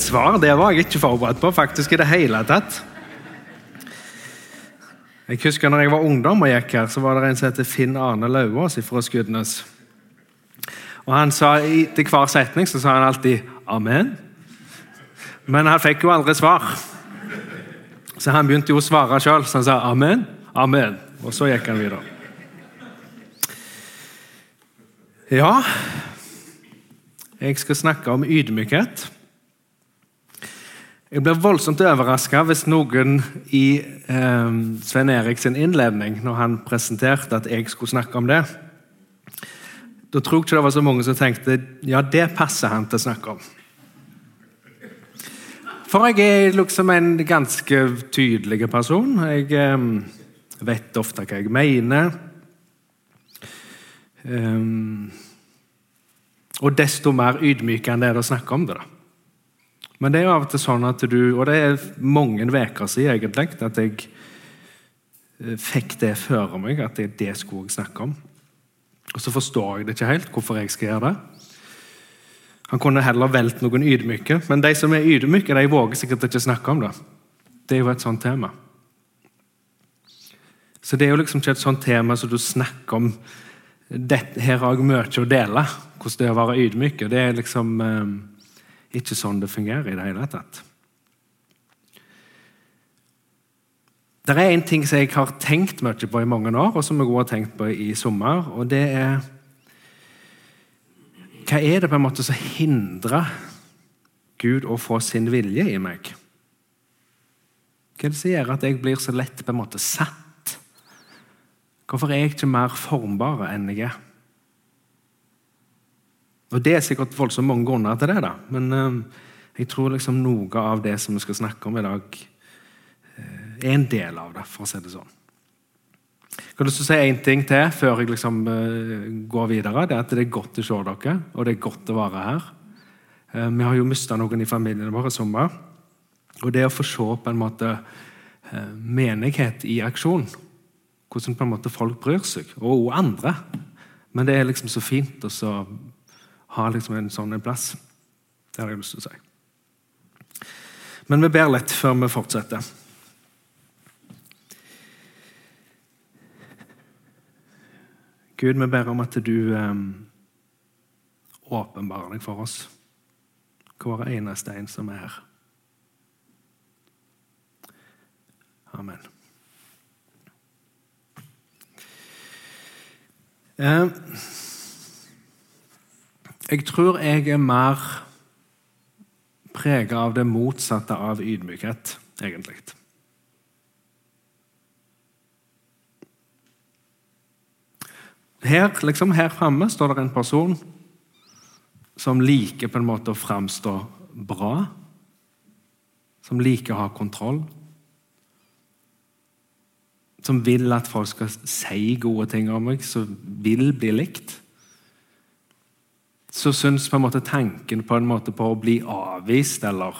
et svar. Det var jeg ikke forberedt på faktisk i det hele tatt. Jeg husker når jeg var ungdom og gikk her, så var det en som heter Finn Arne Lauvås fra Skudenes. Og han sa Til hver setning så sa han alltid 'amen'. Men han fikk jo aldri svar. Så han begynte jo å svare sjøl, så han sa 'amen', 'amen'. Og så gikk han videre. Ja Jeg skal snakke om ydmykhet. Jeg blir voldsomt overraska hvis noen i eh, Svein Erik sin innledning, når han presenterte at jeg skulle snakke om det Da tror jeg ikke det var så mange som tenkte ja, det passer han til å snakke om. For jeg er liksom en ganske tydelig person. Jeg eh, vet ofte hva jeg mener. Um, og desto mer ydmykende er det å snakke om det. da. Men det er jo av og til sånn at du Og det er mange uker siden egentlig at jeg eh, fikk det føre meg, at det, det skulle jeg snakke om. Og så forstår jeg det ikke helt hvorfor jeg skal gjøre det. Han kunne heller valgt noen ydmyke, men de som er ydmyke, de våger sikkert ikke snakke om det. Det er jo et sånt tema. Så det er jo liksom ikke et sånt tema som du snakker om dette, Her har jeg mye å dele, hvordan det er å være ydmyk. Det er liksom eh, ikke sånn det fungerer i det hele tatt. Det er en ting som jeg har tenkt mye på i mange år, og som jeg også har tenkt på i sommer. og det er Hva er det på en måte som hindrer Gud å få sin vilje i meg? Hva er det som gjør at jeg blir så lett på en måte satt? Hvorfor er jeg ikke mer formbar enn jeg er? Og Det er sikkert voldsomt mange grunner til det, da. men eh, jeg tror liksom noe av det som vi skal snakke om i dag, eh, er en del av det, for å si det sånn. Jeg har lyst til å si én ting til før jeg liksom eh, går videre. Det er at det er godt å se dere, og det er godt å være her. vi har jo mista noen i familien vår i sommer. Og det å få se på en måte menighet i aksjon, hvordan på en måte folk bryr seg, og andre Men det er liksom så fint å ha liksom en sånn plass. Det har jeg lyst til å si. Men vi ber litt før vi fortsetter. Gud, vi ber om at du eh, åpenbarer deg for oss, hver eneste en som er her. Amen. Uh, jeg tror jeg er mer prega av det motsatte av ydmykhet, egentlig. Her, liksom her framme står det en person som liker på en måte å framstå bra. Som liker å ha kontroll. Som vil at folk skal si gode ting om meg, som vil bli likt så syns på en måte tanken på en måte på å bli avvist eller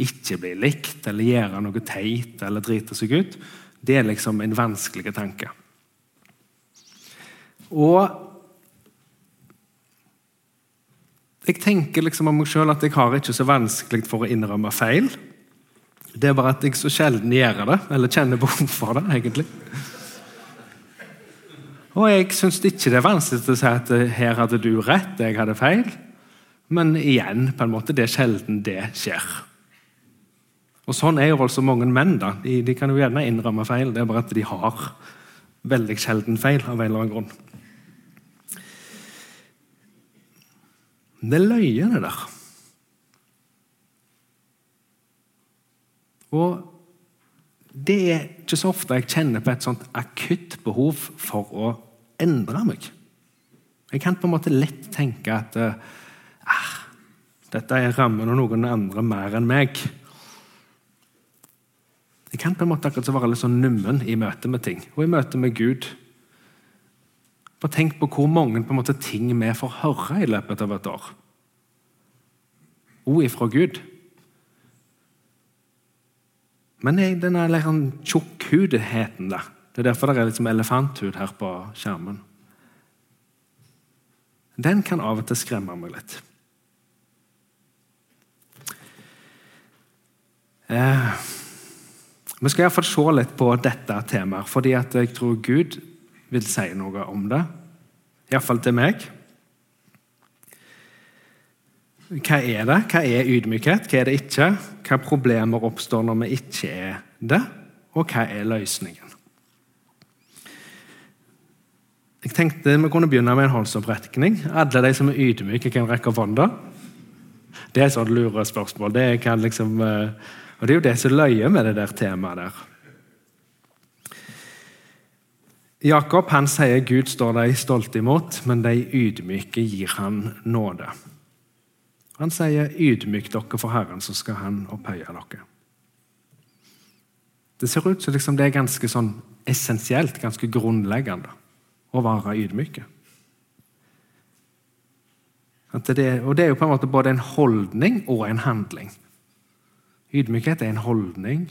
ikke bli likt eller gjøre noe teit eller drite seg ut, det er liksom en vanskelig tanke. Og jeg tenker liksom om meg sjøl at jeg har ikke så vanskelig for å innrømme feil. Det er bare at jeg så sjelden gjør det, eller kjenner behov for det. egentlig. Og jeg syns ikke det er vanskelig å si at eh, her hadde du rett, jeg hadde feil. Men igjen, på en måte, det er sjelden det skjer. Og Sånn er jo altså mange menn. da. De, de, kan jo gjerne innrømme feil, det er bare at de har veldig sjelden feil av en eller annen grunn. Det er løyene der. Og det er ikke så ofte jeg kjenner på et sånt akutt behov for å endre meg. Jeg kan på en måte lett tenke at uh, dette er rammen av noen andre mer enn meg. Jeg kan på en måte akkurat være litt sånn nummen i møte med ting, og i møte med Gud. Bare tenk på hvor mange på en måte, ting vi får høre i løpet av et år. Ord ifra Gud. Men denne liksom tjukkhudheten da. Det er derfor det er liksom elefanthud her på skjermen. Den kan av og til skremme meg litt. Eh, vi skal iallfall se litt på dette temaet, fordi jeg tror Gud vil si noe om det. Iallfall til meg. Hva er det? Hva er ydmykhet? Hva er det ikke? Hva problemer oppstår når vi ikke er det? Og hva er løsningen? Jeg tenkte Vi kunne begynne med en håndsopprekning. Alle de som er ydmyke, kan rekke opp hånda. Det er et sånt lurespørsmål. Det kan liksom... Uh, og Det er jo det som løyer med det der temaet der. Jakob han sier Gud står de stolte imot, men de ydmyke gir han nåde. Han sier 'ydmyk dere for Herren, så skal Han opphøye dere'. Det ser ut som liksom det er ganske sånn essensielt, ganske grunnleggende, å være ydmyke. Og det er jo på en måte både en holdning og en handling. Ydmykhet er en holdning,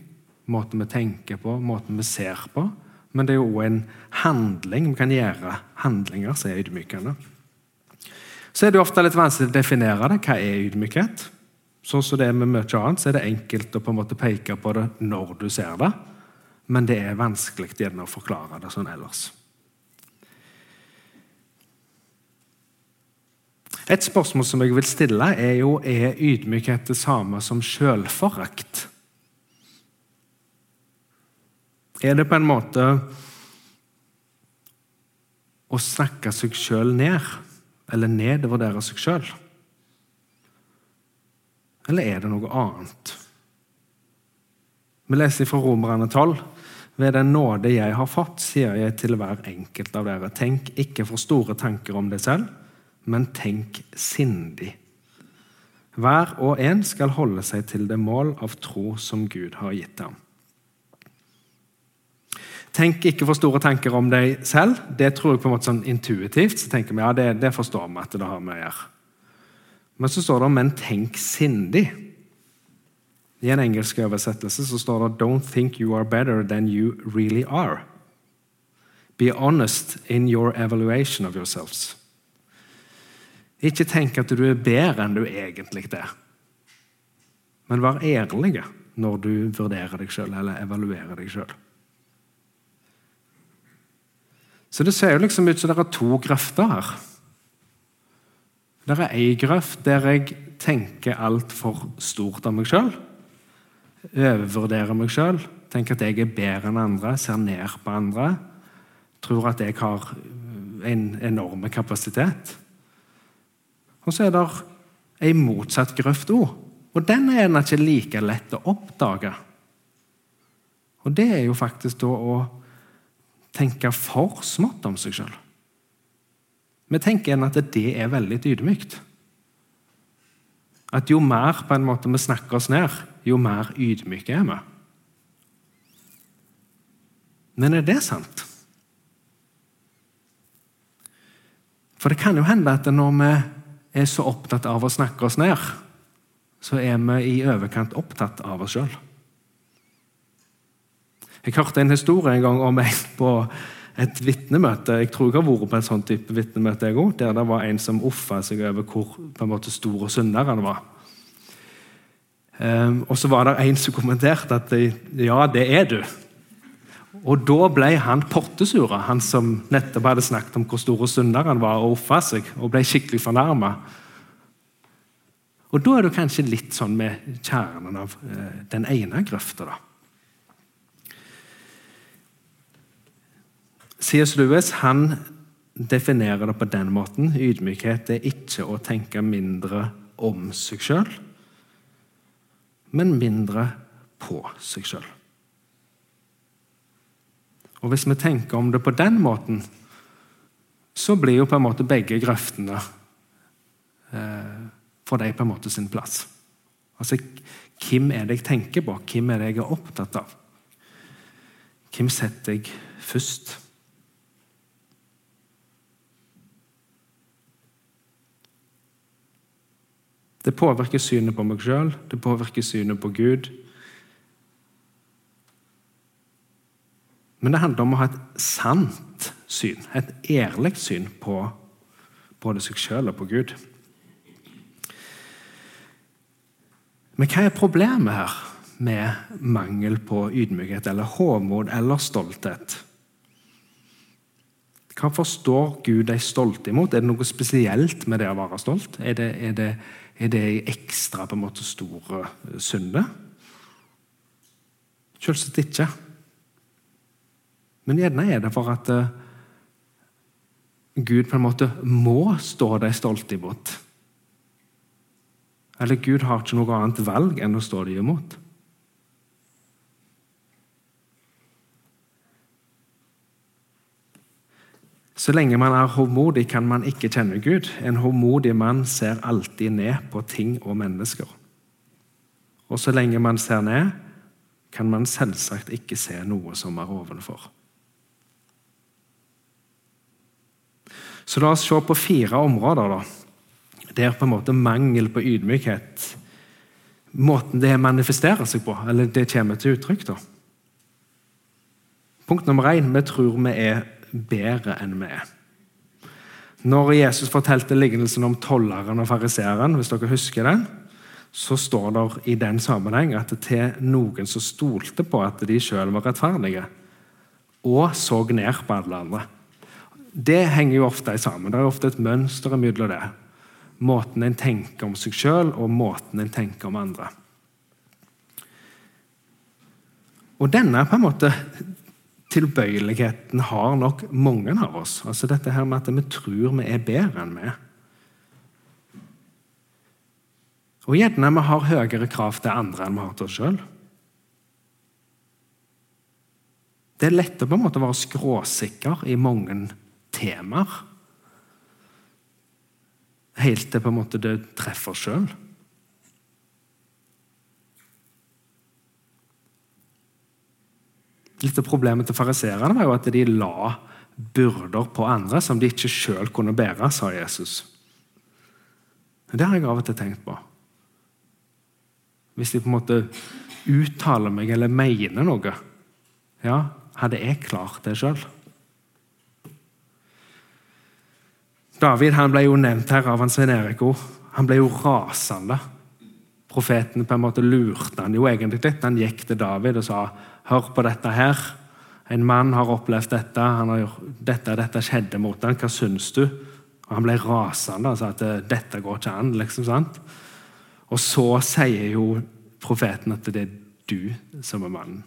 måten vi tenker på, måten vi ser på. Men det er jo òg en handling. Vi kan gjøre handlinger som er ydmykende. Så er det ofte litt vanskelig å definere det. Hva er ydmykhet? Sånn som det er med mye annet, så er det enkelt å på en måte peke på det når du ser det. Men det er vanskelig å forklare det sånn ellers. Et spørsmål som jeg vil stille, er jo er ydmykhet det samme som selvforakt. Er det på en måte å snakke seg sjøl ned, eller nedvurdere seg sjøl? Eller er det noe annet? Vi leser fra Romerne 12. Ved den nåde jeg har fått, sier jeg til hver enkelt av dere, tenk ikke for store tanker om det selv men tenk sindig. Hver og en skal holde seg til det mål av tro som Gud har gitt ham. Tenk ikke for store tanker om deg selv. Det tror jeg på en måte sånn intuitivt. så tenker vi, ja, det, det forstår vi at det har med å gjøre. Men så står det 'men tenk sindig'. I en engelsk oversettelse så står det 'Don't think you are better than you really are'. Be honest in your evaluation of yourselves. Ikke tenk at du er bedre enn du egentlig er. Men vær ærlig når du vurderer deg sjøl eller evaluerer deg sjøl. Så det ser jo liksom ut som det er to grøfter her. Det er ei grøft der jeg tenker altfor stort om meg sjøl. Overvurderer meg sjøl. Tenker at jeg er bedre enn andre, ser ned på andre. Tror at jeg har en enorm kapasitet. Og så er det ei motsatt grøft òg. Og den er gjerne ikke like lett å oppdage. Og det er jo faktisk da å tenke for smått om seg sjøl. Vi tenker igjen at det er veldig ydmykt. At jo mer på en måte vi snakker oss ned, jo mer ydmyke er vi. Men er det sant? For det kan jo hende at når vi er så opptatt av å snakke oss ned, så er vi i overkant opptatt av oss sjøl. Jeg hørte en historie en gang om en på et vitnemøte. Jeg tror jeg har vært på en sånn type vitnemøte, jeg òg, der det var en som offa seg over hvor på en måte store synder han var. Um, og så var det en som kommenterte at ja, det er du. Og da ble han pottesur, han som nettopp hadde snakket om hvor store synder han var, og offa seg, og ble skikkelig fornærma. Og da er det kanskje litt sånn med kjernen av eh, den ene grøfta. C.S. Lewis han definerer det på den måten. Ydmykhet er ikke å tenke mindre om seg sjøl, men mindre på seg sjøl. Og Hvis vi tenker om det på den måten, så blir jo på en måte begge grøftene eh, Får de på en måte sin plass. Altså, Hvem er det jeg tenker på? Hvem er det jeg er opptatt av? Hvem setter jeg først? Det påvirker synet på meg sjøl, det påvirker synet på Gud. Men det handler om å ha et sant syn, et ærlig syn på både seg sjøl og på Gud. Men hva er problemet her med mangel på ydmykhet eller hovmod eller stolthet. Hva forstår Gud deg stolt imot? Er det noe spesielt med det å være stolt? Er det, er det, er det ekstra på en måte store synder? Selvsagt ikke. Men gjerne er det for at uh, Gud på en måte må stå deg stolt imot. Eller Gud har ikke noe annet valg enn å stå deg imot. Så lenge man er hovmodig, kan man ikke kjenne Gud. En hovmodig mann ser alltid ned på ting og mennesker. Og så lenge man ser ned, kan man selvsagt ikke se noe som er ovenfor. Så la oss se på fire områder da, der på en måte mangel på ydmykhet Måten det manifesterer seg på, eller det kommer til uttrykk. da. Punkt nummer én vi tror vi er bedre enn vi er. Når Jesus fortalte lignelsen om tolleren og fariseeren, hvis dere husker den, så står det i den sammenheng at det til noen som stolte på at de sjøl var rettferdige, og så ned på alle andre. Det henger jo ofte sammen. Det er ofte et mønster mellom det. Måten en tenker om seg sjøl, og måten en tenker om andre. Og denne på en måte tilbøyeligheten har nok mange av oss. Altså dette her med at vi tror vi er bedre enn vi er. Og gjerne vi har høyere krav til andre enn vi har til oss sjøl. Det er lett å på en måte være skråsikker i mange temaer. Helt til på en måte det treffer sjøl. Litt av Problemet til fariseerne var jo at de la byrder på andre som de ikke sjøl kunne bære, sa Jesus. Det har jeg av og til tenkt på. Hvis de på en måte uttaler meg eller mener noe, ja, hadde jeg klart det sjøl? David han ble jo nevnt her av Svein Erik Han ble jo rasende. Profeten på en måte lurte han jo egentlig litt. Han gikk til David og sa Hør på dette her. En mann har opplevd dette. Han har gjort, dette dette skjedde mot ham. Hva syns du? Og Han ble rasende og sa at dette går ikke an. liksom sant? Og så sier jo profeten at det er du som er mannen.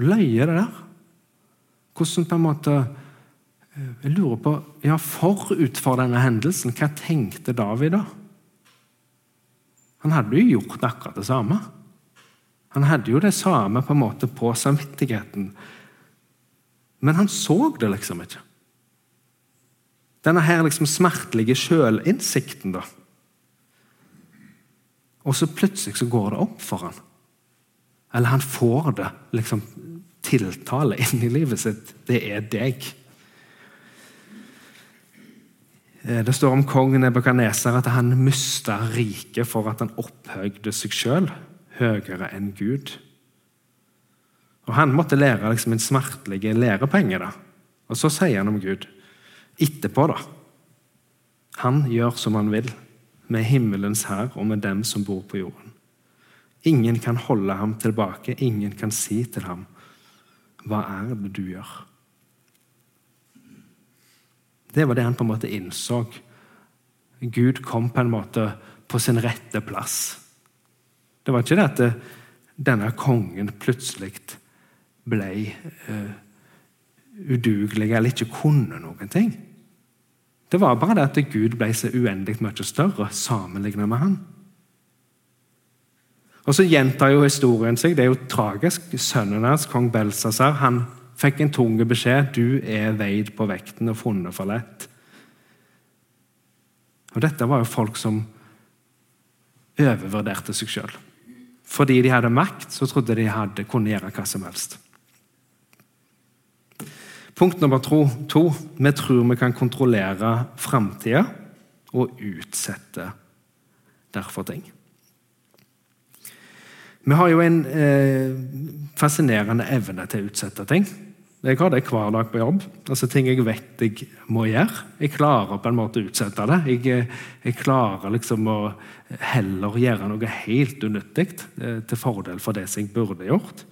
Løye, det der. Hvordan på en måte eh, Jeg lurer på ja, Forut for denne hendelsen, hva tenkte David da? Han hadde jo gjort akkurat det samme. Han hadde jo det samme på en måte på samvittigheten. Men han så det liksom ikke. Denne her liksom smertelige sjølinnsikten, da. Og så plutselig så går det opp for han. Eller han får det liksom tiltale inn i livet sitt. Det er deg. Eh, det står om kongen Nebukadneser at han mista riket for at han opphøyde seg sjøl høyere enn Gud. Og Han måtte lære liksom en smertelig lærepenge. da. Og så sier han om Gud etterpå, da. Han gjør som han vil, med himmelens hær og med dem som bor på jorden. Ingen kan holde ham tilbake, ingen kan si til ham, 'Hva er det du gjør?' Det var det han på en måte innså. Gud kom på en måte på sin rette plass. Det var ikke det at denne kongen plutselig ble uh, udugelig eller ikke kunne noen ting. Det var bare det at Gud ble så uendelig mye større sammenlignet med han. Og Så gjentar jo historien seg. Det er jo tragisk. Sønnen hans, kong Belsazar, han fikk en tung beskjed. Du er veid på vekten og funnet for lett. Og Dette var jo folk som overvurderte seg sjøl. Fordi de hadde makt, så trodde de hadde kunne gjøre hva som helst. Punkt nummer to, to vi tror vi kan kontrollere framtida og utsette derfor ting. Vi har jo en eh, fascinerende evne til å utsette ting. Jeg har det hver dag på jobb. Altså Ting jeg vet jeg må gjøre. Jeg klarer på en måte å utsette det. Jeg, jeg klarer liksom å heller gjøre noe helt unyttig eh, til fordel for det som jeg burde gjort.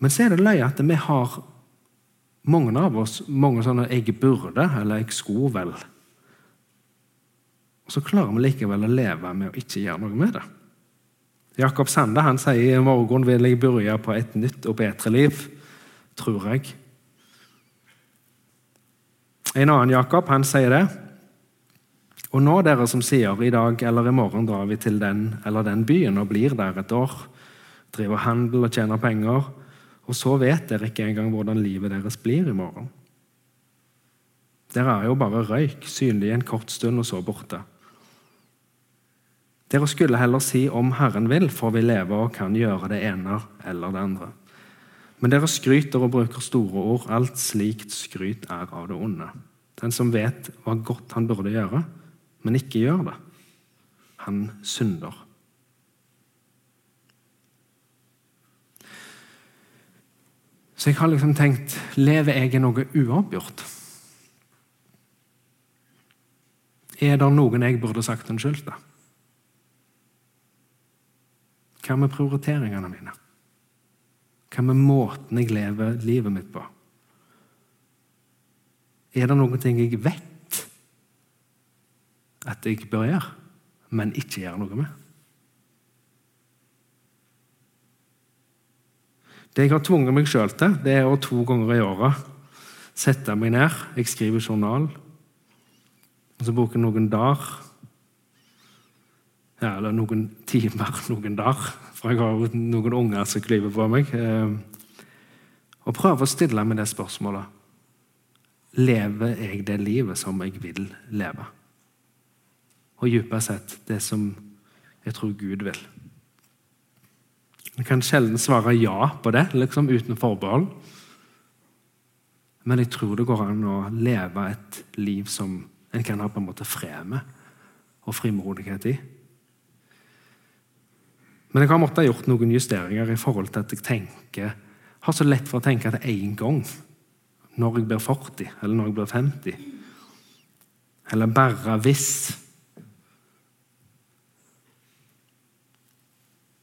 Men så er det løye at vi har mange av oss mange sånne 'jeg burde' eller 'jeg skulle vel'. Og så klarer vi likevel å leve med å ikke gjøre noe med det. Jakob Sande han sier i morgen vil jeg begynne på et nytt og bedre liv, tror jeg. En annen Jakob han sier det. Og nå, dere som sier i dag eller i morgen drar vi til den eller den byen og blir der et år, driver handel og tjener penger, og så vet dere ikke engang hvordan livet deres blir i morgen. Dere er jo bare røyk, synlig en kort stund og så borte. Dere skulle heller si om Herren vil, for vi lever og kan gjøre det ene eller det andre. Men dere skryter og bruker store ord. Alt slikt skryt er av det onde. Den som vet hva godt han burde gjøre, men ikke gjør det, han synder. Så jeg har liksom tenkt Lever jeg i noe uavgjort? Er det noen jeg burde sagt unnskyld til? Hva med prioriteringene mine? Hva med måten jeg lever livet mitt på? Er det noen ting jeg vet at jeg bør gjøre, men ikke gjøre noe med? Det jeg har tvunget meg sjøl til, det er å to ganger i året sette meg ned. Jeg skriver journal. Og så bruker jeg noen dager ja, eller noen timer, noen dager, for jeg har noen unger som klyver på meg. Eh, og prøve å stille meg det spørsmålet Lever jeg det livet som jeg vil leve? Og dypest sett det som jeg tror Gud vil. Jeg kan sjelden svare ja på det, liksom uten forbehold. Men jeg tror det går an å leve et liv som en kan ha på en måte fred med og frimodighet i. Men jeg har måttet ha gjort noen justeringer i forhold til at jeg tenker, har så lett for å tenke at én gang, når jeg blir 40 eller når jeg blir 50, eller bare hvis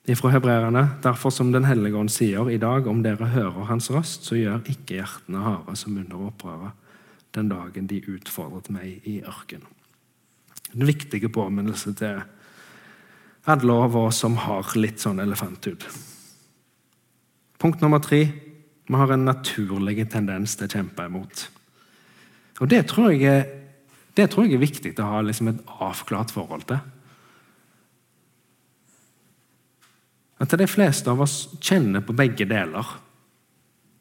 Ifra hebreerne, derfor som Den hellige ånd sier i dag, om dere hører Hans røst, så gjør ikke hjertene harde som under opprøret den dagen de utfordret meg i ørkenen. En viktig påminnelse til alle av oss som har litt sånn elefanthud. Punkt nummer tre vi har en naturlig tendens til å kjempe imot. Og Det tror jeg er, det tror jeg er viktig å ha liksom et avklart forhold til. At de fleste av oss kjenner på begge deler.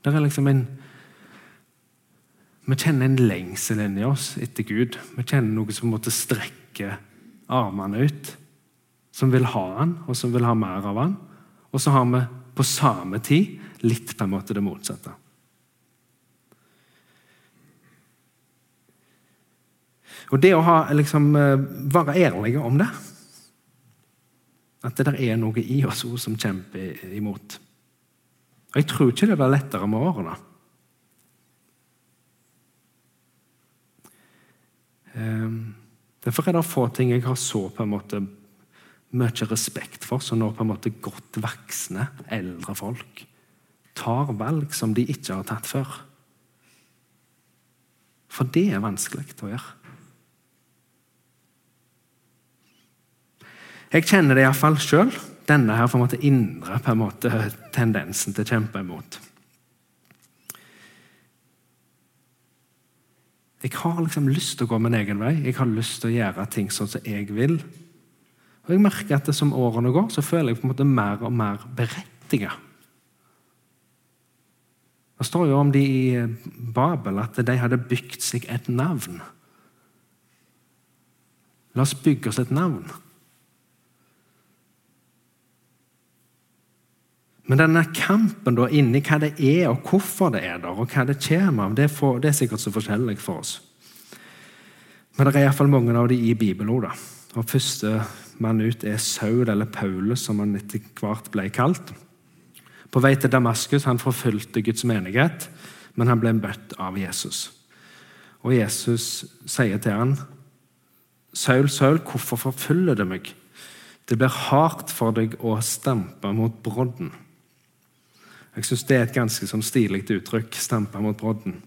Det er liksom en Vi kjenner en lengsel inni oss etter Gud. Vi kjenner noe som måtte strekke armene ut som vil ha han, og som vil ha mer av han. Og så har vi på samme tid litt på en måte det motsatte. Og det å ha, liksom, eh, være ærlige om det At det der er noe i oss som kjemper imot. Og Jeg tror ikke det blir lettere med årene. Ehm, derfor er det få ting jeg har så på en måte mye respekt for, så når på en måte godt voksne, eldre folk tar valg som de ikke har tatt før. For det er vanskelig å gjøre. Jeg kjenner det iallfall sjøl, denne her på en måte indre på en måte, tendensen til å kjempe imot. Jeg har liksom lyst til å gå min egen vei. Jeg har lyst til å gjøre ting sånn som jeg vil. Og jeg merker at det som årene går, så føler jeg på en måte mer og mer berettiget. Det står jo om de i Babel at de hadde bygd seg et navn. La oss bygge oss et navn. Men denne kampen da inni hva det er, og hvorfor det er der, og hva det kommer av, det, det er sikkert så forskjellig for oss. Men det er iallfall mange av de i Bibelen. Og første mann ut er Saul, eller Paulus, som han etter hvert ble kalt. På vei til Damaskus han forfulgte Guds menighet, men han ble møtt av Jesus. Og Jesus sier til han, Saul, Saul, hvorfor forfølger du meg? Det blir hardt for deg å stampe mot brodden. Jeg syns det er et ganske sånn stilig uttrykk. stampe mot brodden.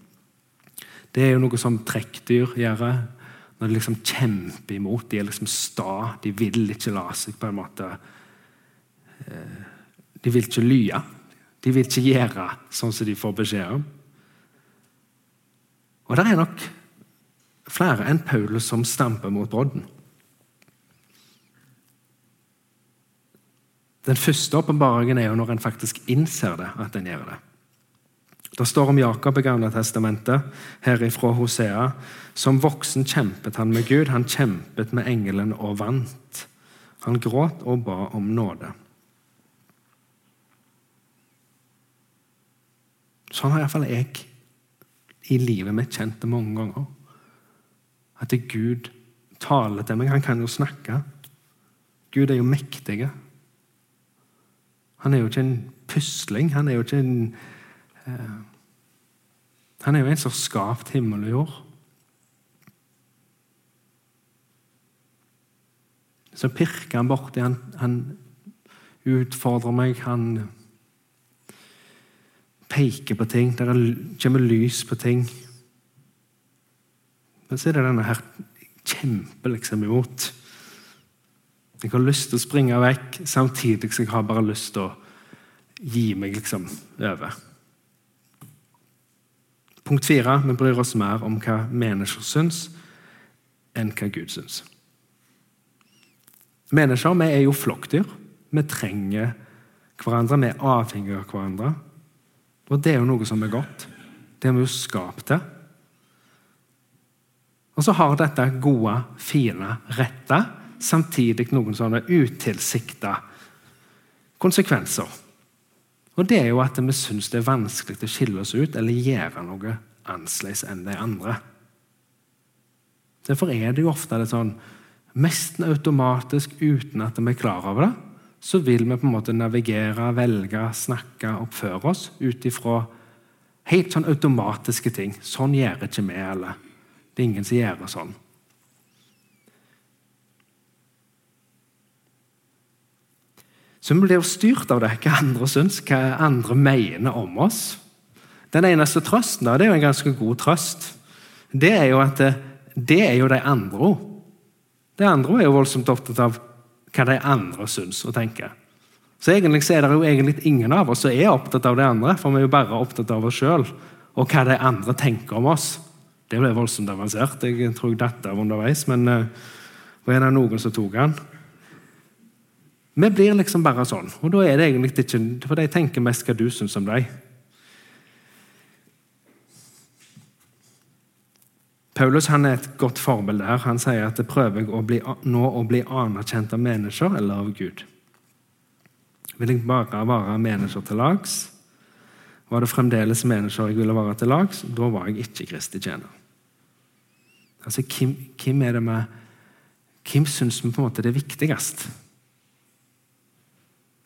Det er jo noe som trekkdyr gjør når de liksom kjemper imot. De er liksom sta. De vil ikke la seg på en måte eh, De vil ikke lye. De vil ikke gjøre sånn som de får beskjed om. Og det er nok flere enn Paulus som stamper mot brodden. Den første åpenbaringen er jo når en faktisk innser det, at en gjør det. Det står om Jakob i Gamle testamentet, herifra Hosea. Som voksen kjempet han med Gud, han kjempet med engelen og vant. Han gråt og ba om nåde. Sånn har iallfall jeg i livet mitt kjent det mange ganger. At Gud taler til meg. Han kan jo snakke. Gud er jo mektig. Han er jo ikke en pusling. Han er jo ikke en eh, Han er jo en som har skapt himmel og jord. Så pirker han borti. Han, han utfordrer meg. Han peker på ting. Der kommer lys på ting. Men så er det denne her kjemper liksom imot. Jeg har lyst til å springe vekk, samtidig som jeg har bare lyst til å gi meg liksom over. Punkt fire vi bryr oss mer om hva mennesker syns, enn hva Gud syns. Mennesker vi er jo flokkdyr. Vi trenger hverandre, vi er avhengige av hverandre. Og det er jo noe som er godt. Det har vi jo skapt til. Og så har dette gode, fine, rette samtidig noen sånne utilsikta konsekvenser. Og det er jo at vi syns det er vanskelig å skille oss ut eller gjøre noe annerledes enn de andre. Derfor er det jo ofte det sånn Nesten automatisk uten at vi er klar over det, så vil vi på en måte navigere, velge, snakke, oppføre oss ut ifra helt sånn automatiske ting. Sånn gjør ikke vi, eller det er ingen som gjør det sånn. Så vi blir styrt av det, hva andre syns, hva andre mener om oss. Den eneste trøsten da, det er jo en ganske god trøst. Det er jo at det, det er jo de andre. De andre er jo voldsomt opptatt av hva de andre syns og tenker. Så egentlig så er det jo egentlig ingen av oss som er opptatt av de andre, for vi er jo bare opptatt av oss sjøl og hva de andre tenker om oss. Det ble voldsomt avansert. Jeg tror jeg datt av underveis, men uh, en det noen som tok den? Vi blir liksom bare sånn. Og da er det egentlig ikke For de tenker mest hva du syns om dem. Paulus han er et godt forbilde her. Han sier at det prøver å bli, nå å bli anerkjent av mennesker eller av Gud. Vil jeg bare være mennesker til lags? Var det fremdeles mennesker jeg ville være til lags, da var jeg ikke Kristi tjener. Altså, hvem, hvem er det med Hvem syns vi på en måte det er viktigst?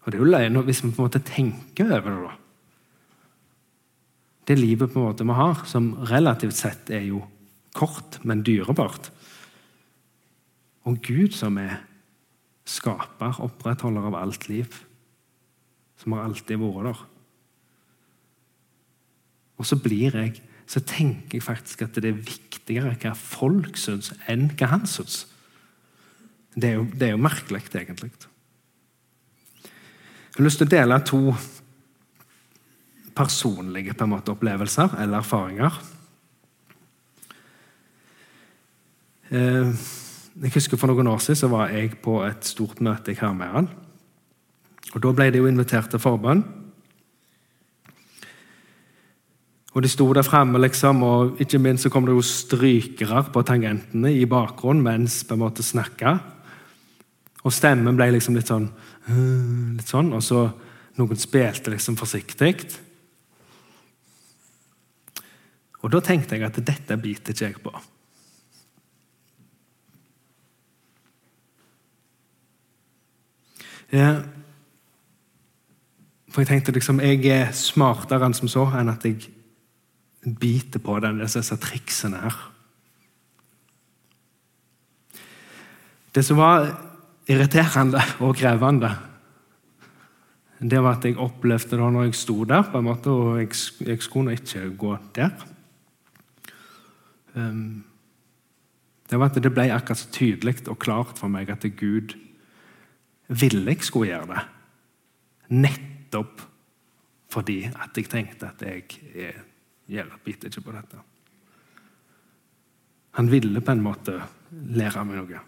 Og Det er jo løgn hvis vi på en måte tenker over det. da. Det livet på en måte vi har, som relativt sett er jo kort, men dyrebart. Og Gud som er skaper, opprettholder av alt liv, som har alltid vært der. Og så blir jeg, så tenker jeg faktisk at det er viktigere hva folk syns, enn hva han syns. Det er jo, jo merkelig, egentlig. Jeg har lyst til å dele to personlige måte, opplevelser eller erfaringer. Eh, jeg husker For noen år siden så var jeg på et stort møte i Karmøyren. Og Da ble det jo invitert til forbønn. Og De sto der framme, liksom, og ikke minst så kom det jo strykere på tangentene i bakgrunnen mens på en måte snakka. Og stemmen ble liksom litt sånn, litt sånn Og så noen spilte liksom forsiktig. Og da tenkte jeg at dette biter ikke jeg på. For jeg tenkte liksom, jeg er smartere enn som så, enn at jeg biter på den, disse triksene her. Det som var irriterende og krevende, det var at jeg opplevde det når jeg sto der, på en måte, og jeg, jeg skulle ikke gå der. Um, det var at det ble akkurat så tydelig og klart for meg at Gud ville jeg skulle gjøre det. Nettopp fordi at jeg tenkte at jeg, jeg, jeg biter ikke på dette. Han ville på en måte lære meg noe.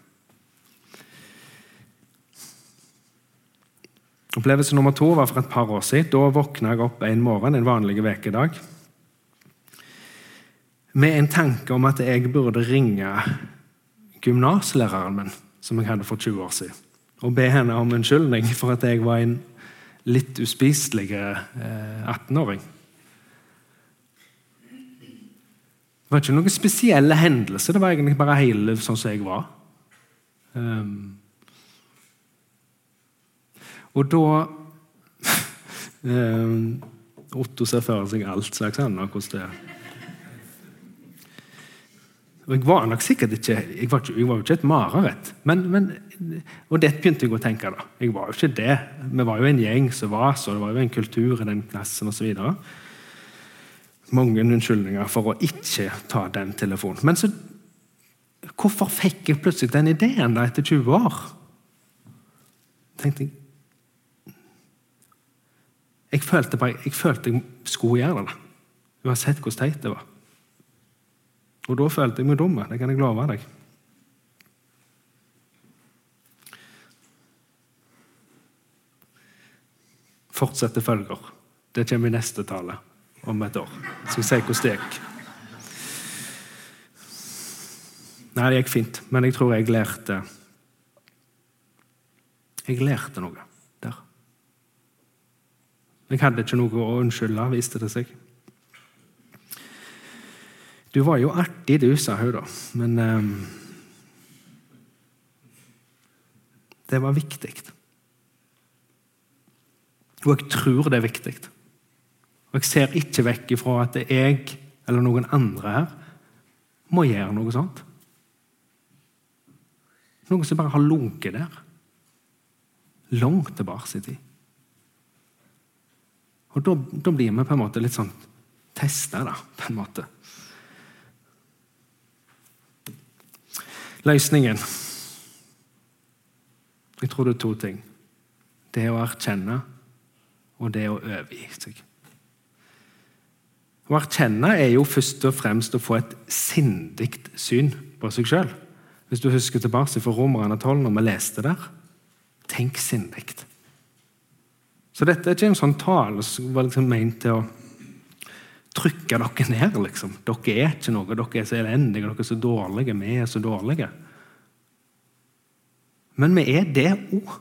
Opplevelse nummer to var for et par år siden. Da våkna jeg opp en morgen, en vanlig ukedag, med en tanke om at jeg burde ringe gymnaslæreren min, som jeg hadde for 20 år siden, og be henne om unnskyldning for at jeg var en litt uspiselig 18-åring. Det var ikke noen spesielle hendelser, det var egentlig bare hele sånn som jeg var. Um, og da um, Otto ser for seg alt slags annet hvordan det er. Og jeg var nok sikkert ikke Jeg var, jo ikke et mareritt. Og det begynte jeg å tenke. da. Jeg var jo ikke det. Vi var jo en gjeng som var så, det var jo en kultur i den klassen osv. Mange unnskyldninger for å ikke ta den telefonen. Men så Hvorfor fikk jeg plutselig den ideen da etter 20 år? tenkte jeg jeg følte, bare, jeg følte jeg skulle gjøre det. Uansett hvor teit det var. Og da følte jeg meg dum. Det kan jeg love deg. Fortsette følger. Det kommer i neste tale om et år. Skal vi se hvordan det gikk. Nei, det gikk fint, men jeg tror jeg lærte Jeg lærte noe. Jeg hadde ikke noe å unnskylde, viste det seg. Du var jo artig, du, sa hun da. Men um, det var viktig. Og jeg tror det er viktig. Og jeg ser ikke vekk ifra at jeg eller noen andre her må gjøre noe sånt. Noen som bare har lunket der. Langt tilbake i tid. Og da, da, blir vi på en måte litt sånn testa, da, på en måte. Løsningen Jeg tror det er to ting. Det å erkjenne, og det å overgi seg. Å erkjenne er jo først og fremst å få et sindig syn på seg sjøl. Hvis du husker tilbake fra Romerne 12, når vi leste der. Tenk sindig. Så dette er ikke en sånn tale som var liksom ment til å trykke dere ned. liksom. Dere er ikke noe, dere er så elendige, dere er så dårlige, vi er så dårlige. Men vi er det òg.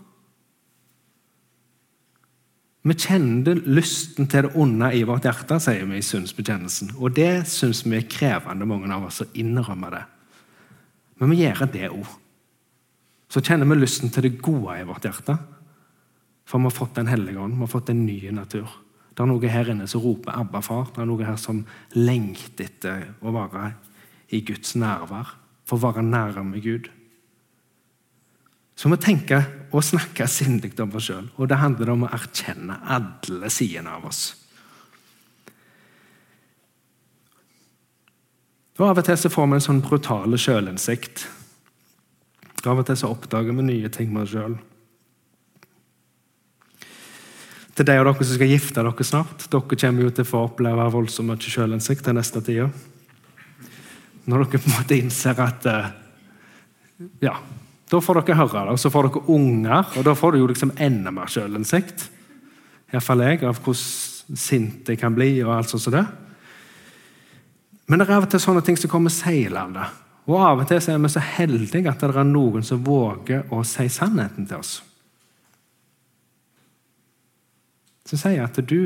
Vi kjenner lysten til det onde i vårt hjerte, sier vi i synsbekjennelsen. Og det syns vi er krevende, mange av oss, å innrømme det. Men vi gjør det òg. Så kjenner vi lysten til det gode i vårt hjerte. For vi har fått Den hellige ånd, vi har fått en ny natur. Det er noe her inne som roper 'Abba, far'. Det er noe her som lengter etter å være i Guds nærvær. For å være nærme Gud. Så vi tenker og snakker sindig om oss sjøl. Og det handler om å erkjenne alle sidene av oss. Og Av og til så får vi en sånn brutal sjølinnsikt. Av og til så oppdager vi nye ting med oss sjøl. Til de av dere som skal gifte dere snart. Dere kommer jo til å få oppleve voldsomt mye sjølinnsikt den neste tida. Når dere på en måte innser at eh, Ja, da får dere høre det. Og så får dere unger, og da får du jo liksom enda mer sjølinnsikt. Iallfall jeg, av hvordan sint jeg kan bli, og alt sånt som det. Men det er av og til sånne ting som kommer seilende. Og av og til er vi så heldige at det er noen som våger å si sannheten til oss. Som sier jeg at du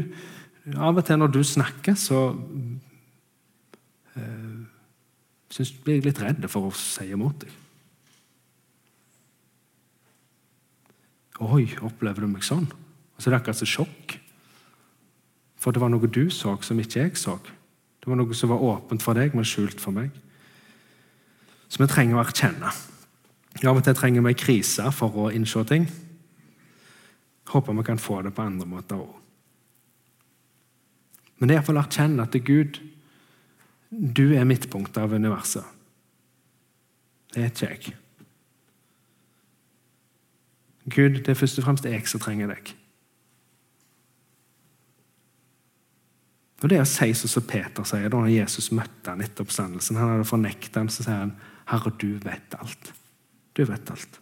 Av og til når du snakker, så øh, synes, blir jeg litt redd for å si imot deg. Oi, opplever du meg sånn? Og så er det akkurat som sjokk. For det var noe du så som ikke jeg så. Det var noe som var åpent for deg, men skjult for meg. Så vi trenger å erkjenne. Av og til trenger vi krise for å innse ting. Håper vi kan få det på andre måter òg. Men det er iallfall å erkjenne at er Gud, du er midtpunktet av universet. Det er ikke jeg. Gud, det er først og fremst jeg som trenger deg. Og Det å si sånn som Peter sier da når Jesus møtte han etter oppstandelsen Han hadde fornektet ham, så sier han, 'Herre, du vet alt.' Du vet alt.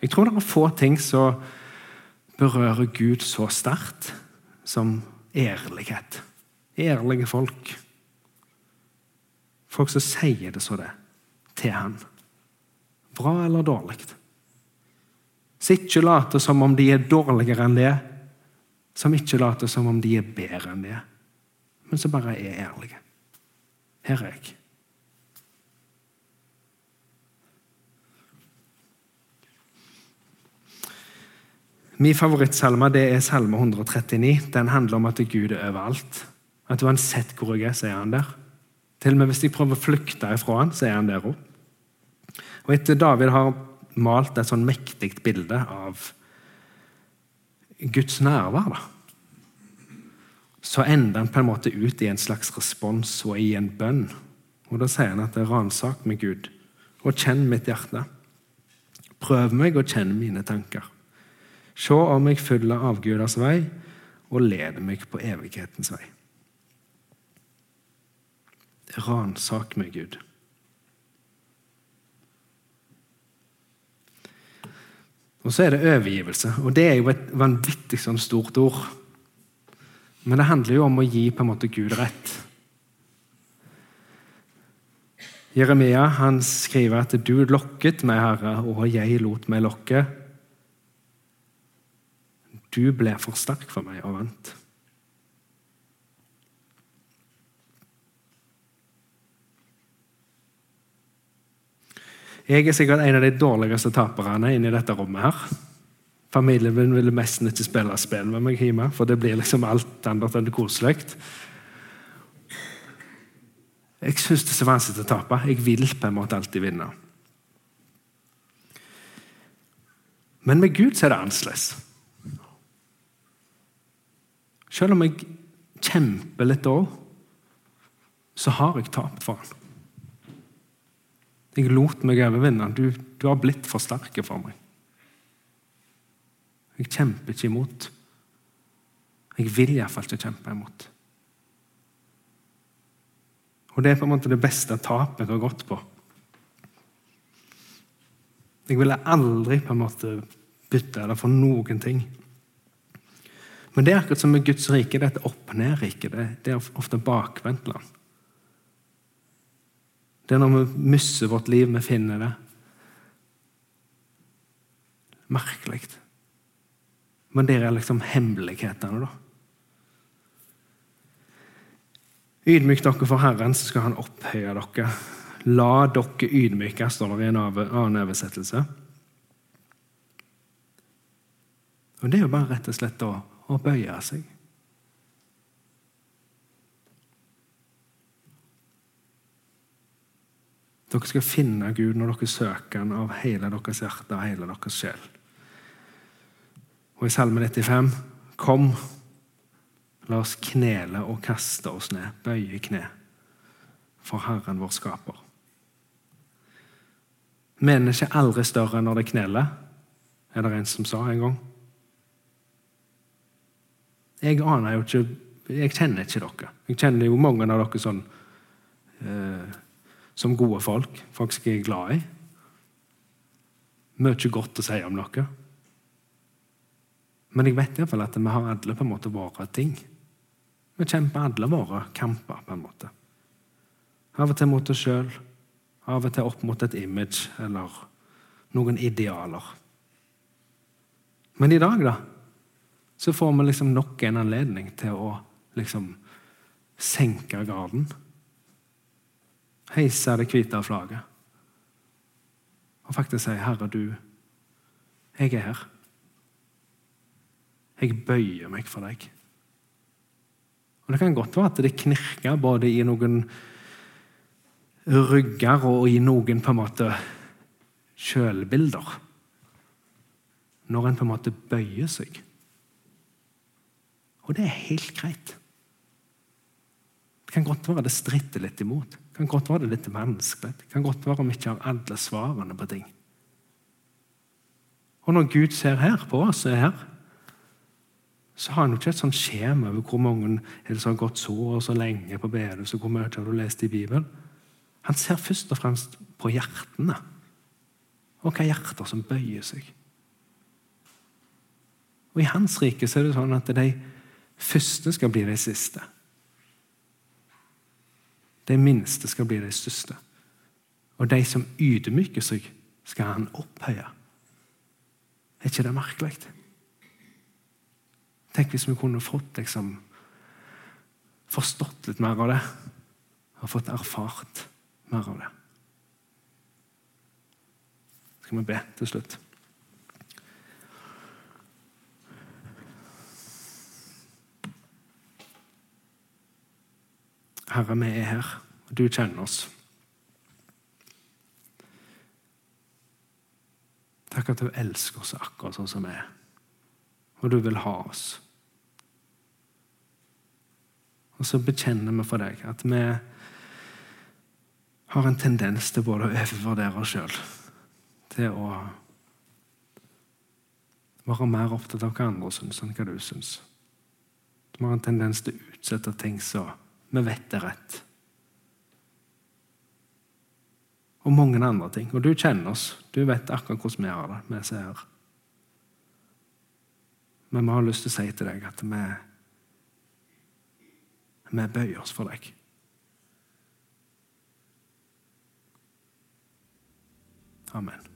Jeg tror det er få ting som berører Gud så sterkt som ærlighet. Ærlige folk. Folk som sier det så det til han. Bra eller dårlig. Som ikke later som om de er dårligere enn det. Som ikke later som om de er bedre enn det. Men som bare er ærlige. Her er jeg. Min favorittsalme det er salme 139. Den handler om at Gud er overalt. At uansett hvor jeg er, så er han der. Til og med hvis jeg prøver å flykte ifra han, så er han der òg. Og etter David har malt et sånn mektig bilde av Guds nærvær, da, så ender han på en måte ut i en slags respons og i en bønn. Og Da sier han at det er ransak med Gud, og kjenn mitt hjerte. Prøv meg og kjenn mine tanker. Se om jeg følger avgudas vei, og leder meg på evighetens vei. Ransak meg, Gud. Og så er det overgivelse. Og det er jo et vanvittig sånn stort ord. Men det handler jo om å gi på en måte Gud rett. Jeremia han skriver at 'du lokket meg, Herre, og jeg lot meg lokke'. Du ble for sterk for meg og vant. Jeg er sikkert en av de dårligste taperne inni dette rommet. her. Familien min ville nesten ikke spille spill med meg hjemme, for det blir liksom alt annet enn koselig. Jeg syns det er så vanskelig å tape. Jeg vil på en måte alltid vinne. Men med Gud så er det annerledes. Selv om jeg kjemper litt òg, så har jeg tapt for han. Jeg lot meg overvinne. Du, du har blitt for sterk for meg. Jeg kjemper ikke imot. Jeg vil iallfall ikke kjempe imot. Og Det er på en måte det beste tapet jeg har gått på. Jeg ville aldri på en måte bytte det for noen ting. Men det er akkurat som med Guds rike. Det er et opp-ned-rike. Det er ofte bakvendt. Det er når vi mister vårt liv, vi finner det. Merkelig. Men det er liksom hemmelighetene, da. Ydmyk dere for Herren, så skal Han opphøye dere. La dere ydmyke, står det i en annen oversettelse. Og Det er jo bare rett og slett å å bøye seg. Dere skal finne Gud når dere søker Han av hele deres hjerte og hele deres sjel. Og i Salme 95.: Kom, la oss knele og kaste oss ned, bøye kne, for Herren vår skaper. Mennesket er aldri større enn når det kneler, er det en som sa en gang. Jeg aner jo ikke Jeg kjenner ikke dere. Jeg kjenner jo mange av dere sånn eh, som gode folk. Folk som jeg er glad i. Mye godt å si om dere. Men jeg vet iallfall at vi har alle på en måte våre ting. Vi kjemper alle våre kamper, på en måte. Av og til mot oss sjøl, av og til opp mot et image eller noen idealer. Men i dag, da? Så får vi liksom nok en anledning til å liksom senke garden. Heise det hvite flagget. Og faktisk si, 'Herre, du, jeg er her. Jeg bøyer meg for deg. Og Det kan godt være at det knirker både i noen rygger og i noen på en måte sjølbilder. Når en på en måte bøyer seg. Og det er helt greit. Det kan godt være det stritter litt imot. Det kan godt være det litt vanskelig. Det kan godt være vi ikke har alle svarene på ting. Og når Gud ser her på oss, er her, så har han jo ikke et sånt skjema over hvor mange er det som har gått så og så lenge på bedehus, og hvor mye har du lest i Bibelen. Han ser først og fremst på hjertene. Og hva hjerter som bøyer seg. Og I hans rike så er det sånn at de første skal bli de siste. De minste skal bli de største. Og de som ydmyker seg, skal han opphøye. Er ikke det merkelig? Tenk hvis vi kunne fått liksom, forstått litt mer av det. Og fått erfart mer av det. Skal vi be til slutt? Herre, vi er her, du kjenner oss. Takk at du elsker oss akkurat sånn som vi er, og du vil ha oss. Og så bekjenner vi for deg at vi har en tendens til både å overvurdere oss sjøl, til å være mer opptatt av hva andre syns, enn hva du syns. Vi har en tendens til å utsette ting så vi vet det er rett. Og mange andre ting. Og du kjenner oss. Du vet akkurat hvordan vi har det. vi ser. Men vi har lyst til å si til deg at vi, vi bøyer oss for deg. Amen.